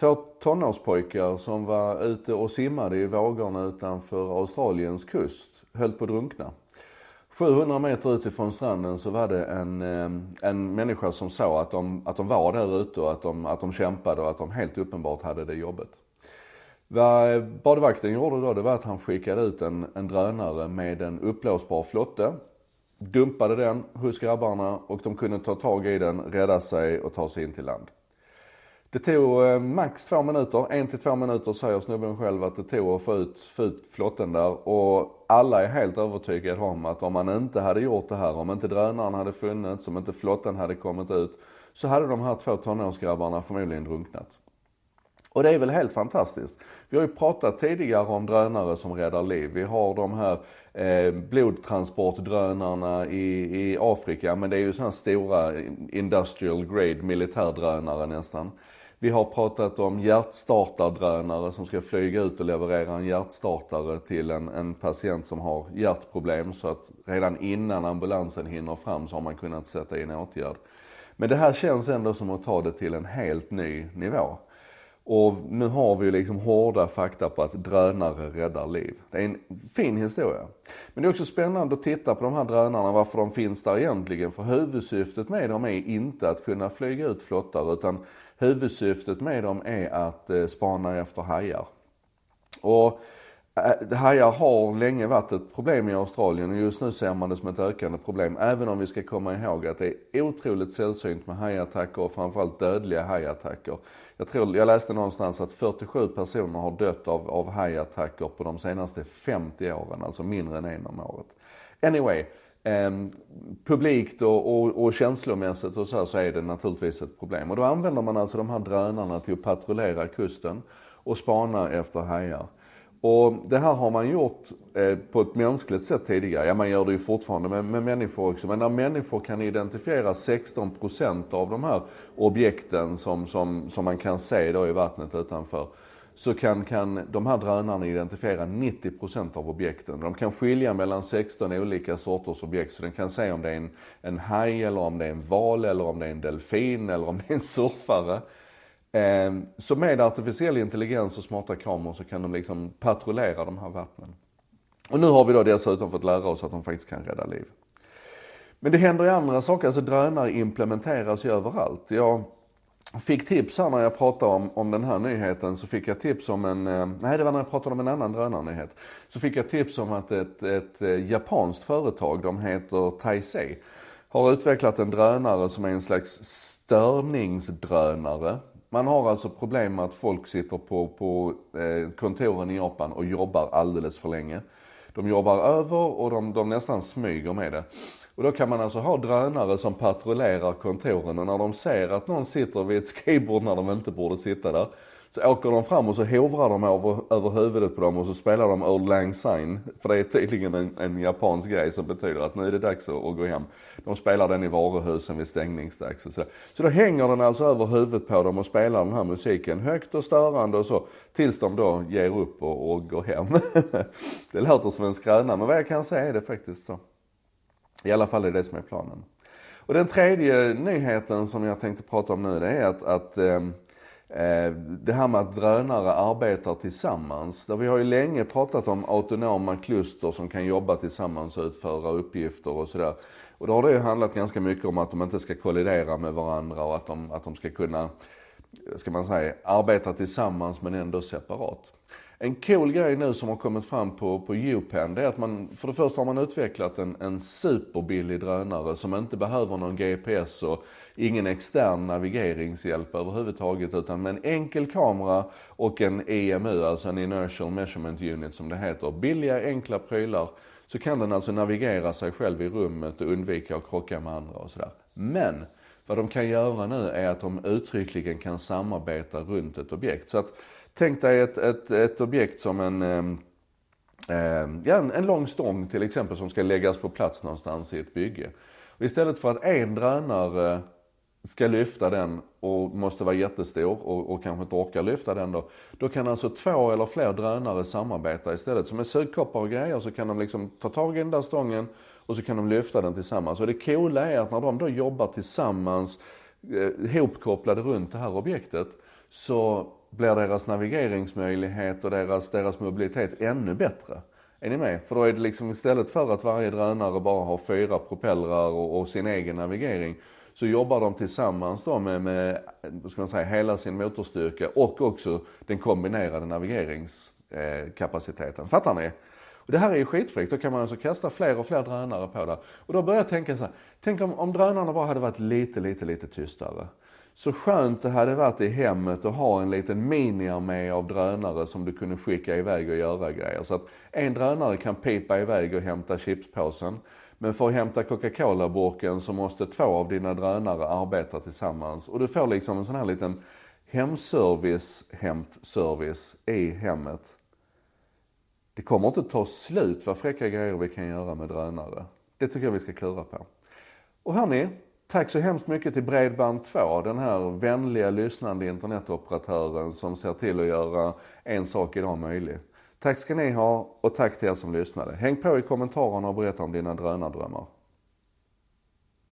Två tonårspojkar som var ute och simmade i vågorna utanför Australiens kust höll på att drunkna. 700 meter utifrån stranden så var det en, eh, en människa som såg att de, att de var där ute och att de, att de kämpade och att de helt uppenbart hade det jobbet. Vad eh, badvakten gjorde då, det var att han skickade ut en, en drönare med en uppblåsbar flotte. Dumpade den hos grabbarna och de kunde ta tag i den, rädda sig och ta sig in till land. Det tog eh, max två minuter, en till två minuter säger snubben själv att det tog att få ut, få ut flotten där. Och alla är helt övertygade om att om man inte hade gjort det här, om inte drönaren hade funnits, om inte flotten hade kommit ut, så hade de här två tonårsgrabbarna förmodligen drunknat. Och det är väl helt fantastiskt. Vi har ju pratat tidigare om drönare som räddar liv. Vi har de här eh, blodtransportdrönarna i, i Afrika, men det är ju sådana stora industrial grade militärdrönare nästan. Vi har pratat om hjärtstartardrönare som ska flyga ut och leverera en hjärtstartare till en, en patient som har hjärtproblem så att redan innan ambulansen hinner fram så har man kunnat sätta in åtgärd. Men det här känns ändå som att ta det till en helt ny nivå. Och nu har vi ju liksom hårda fakta på att drönare räddar liv. Det är en fin historia. Men det är också spännande att titta på de här drönarna, varför de finns där egentligen. För huvudsyftet med dem är inte att kunna flyga ut flottar, utan huvudsyftet med dem är att eh, spana efter hajar. Och eh, Hajar har länge varit ett problem i Australien och just nu ser man det som ett ökande problem. Även om vi ska komma ihåg att det är otroligt sällsynt med hajattacker och framförallt dödliga hajattacker. Jag, tror, jag läste någonstans att 47 personer har dött av, av hajattacker på de senaste 50 åren, alltså mindre än en om året. Anyway, eh, publikt och, och, och känslomässigt och så, här, så är det naturligtvis ett problem. Och då använder man alltså de här drönarna till att patrullera kusten och spana efter hajar. Och det här har man gjort eh, på ett mänskligt sätt tidigare. Ja, man gör det ju fortfarande med, med människor också. Men när människor kan identifiera 16% av de här objekten som, som, som man kan se då i vattnet utanför. Så kan, kan de här drönarna identifiera 90% av objekten. De kan skilja mellan 16 olika sorters objekt. Så den kan se om det är en, en haj, eller om det är en val, eller om det är en delfin, eller om det är en surfare. Eh, så med artificiell intelligens och smarta kameror så kan de liksom patrullera de här vattnen. Och nu har vi då dessutom fått lära oss att de faktiskt kan rädda liv. Men det händer ju andra saker, alltså drönare implementeras ju överallt. Jag fick tips här när jag pratade om, om den här nyheten, så fick jag tips om en, eh, nej det var när jag pratade om en annan drönarnyhet. Så fick jag tips om att ett, ett eh, japanskt företag, de heter Taisei, har utvecklat en drönare som är en slags störningsdrönare. Man har alltså problem med att folk sitter på, på eh, kontoren i Japan och jobbar alldeles för länge. De jobbar över och de, de nästan smyger med det. Och då kan man alltså ha drönare som patrullerar kontoren och när de ser att någon sitter vid ett skrivbord när de inte borde sitta där, så åker de fram och så hovrar de över, över huvudet på dem och så spelar de Old Lang Syne. För det är tydligen en, en japansk grej som betyder att nu är det dags att, att gå hem. De spelar den i varuhusen vid stängningsdags och så. Så då hänger den alltså över huvudet på dem och spelar den här musiken högt och störande och så. Tills de då ger upp och, och går hem. det låter som en skröna men vad jag kan säga är det faktiskt så. I alla fall är det det som är planen. Och den tredje nyheten som jag tänkte prata om nu det är att, att Eh, Eh, det här med att drönare arbetar tillsammans. Där vi har ju länge pratat om autonoma kluster som kan jobba tillsammans och utföra uppgifter och sådär. Och då har det ju handlat ganska mycket om att de inte ska kollidera med varandra och att de, att de ska kunna, ska man säga, arbeta tillsammans men ändå separat. En cool grej nu som har kommit fram på, på UPenn, det är att man, för det första har man utvecklat en, en superbillig drönare som inte behöver någon GPS och ingen extern navigeringshjälp överhuvudtaget utan med en enkel kamera och en EMU, alltså en Inertial Measurement Unit som det heter. Billiga, enkla prylar. Så kan den alltså navigera sig själv i rummet och undvika att krocka med andra och sådär. Men vad de kan göra nu är att de uttryckligen kan samarbeta runt ett objekt. Så att tänk dig ett, ett, ett objekt som en eh, ja, en, en lång stång till exempel som ska läggas på plats någonstans i ett bygge. Och istället för att en drönare ska lyfta den och måste vara jättestor och, och kanske inte orkar lyfta den då. Då kan alltså två eller fler drönare samarbeta istället. Så med sugkoppar och grejer så kan de liksom ta tag i den där stången och så kan de lyfta den tillsammans. Och det coola är att när de då jobbar tillsammans, eh, hopkopplade runt det här objektet, så blir deras navigeringsmöjlighet och deras, deras mobilitet ännu bättre. Är ni med? För då är det liksom istället för att varje drönare bara har fyra propellrar och, och sin egen navigering så jobbar de tillsammans då med, med ska man säga, hela sin motorstyrka och också den kombinerade navigeringskapaciteten. Fattar ni? Och det här är ju skitfräckt. Då kan man alltså kasta fler och fler drönare på det. Och då börjar jag tänka så här. Tänk om, om drönarna bara hade varit lite, lite, lite tystare. Så skönt det hade varit i hemmet att ha en liten miniarmé av drönare som du kunde skicka iväg och göra grejer. Så att en drönare kan pipa iväg och hämta chipspåsen. Men för att hämta Coca-Cola-burken så måste två av dina drönare arbeta tillsammans. Och du får liksom en sån här liten hemservice, hämtservice i hemmet. Det kommer inte ta slut vad fräcka grejer vi kan göra med drönare. Det tycker jag vi ska klura på. Och hörni, tack så hemskt mycket till Bredband2, den här vänliga lyssnande internetoperatören som ser till att göra en sak idag möjlig. Tack ska ni ha och tack till er som lyssnade. Häng på i kommentarerna och berätta om dina drönardrömmar.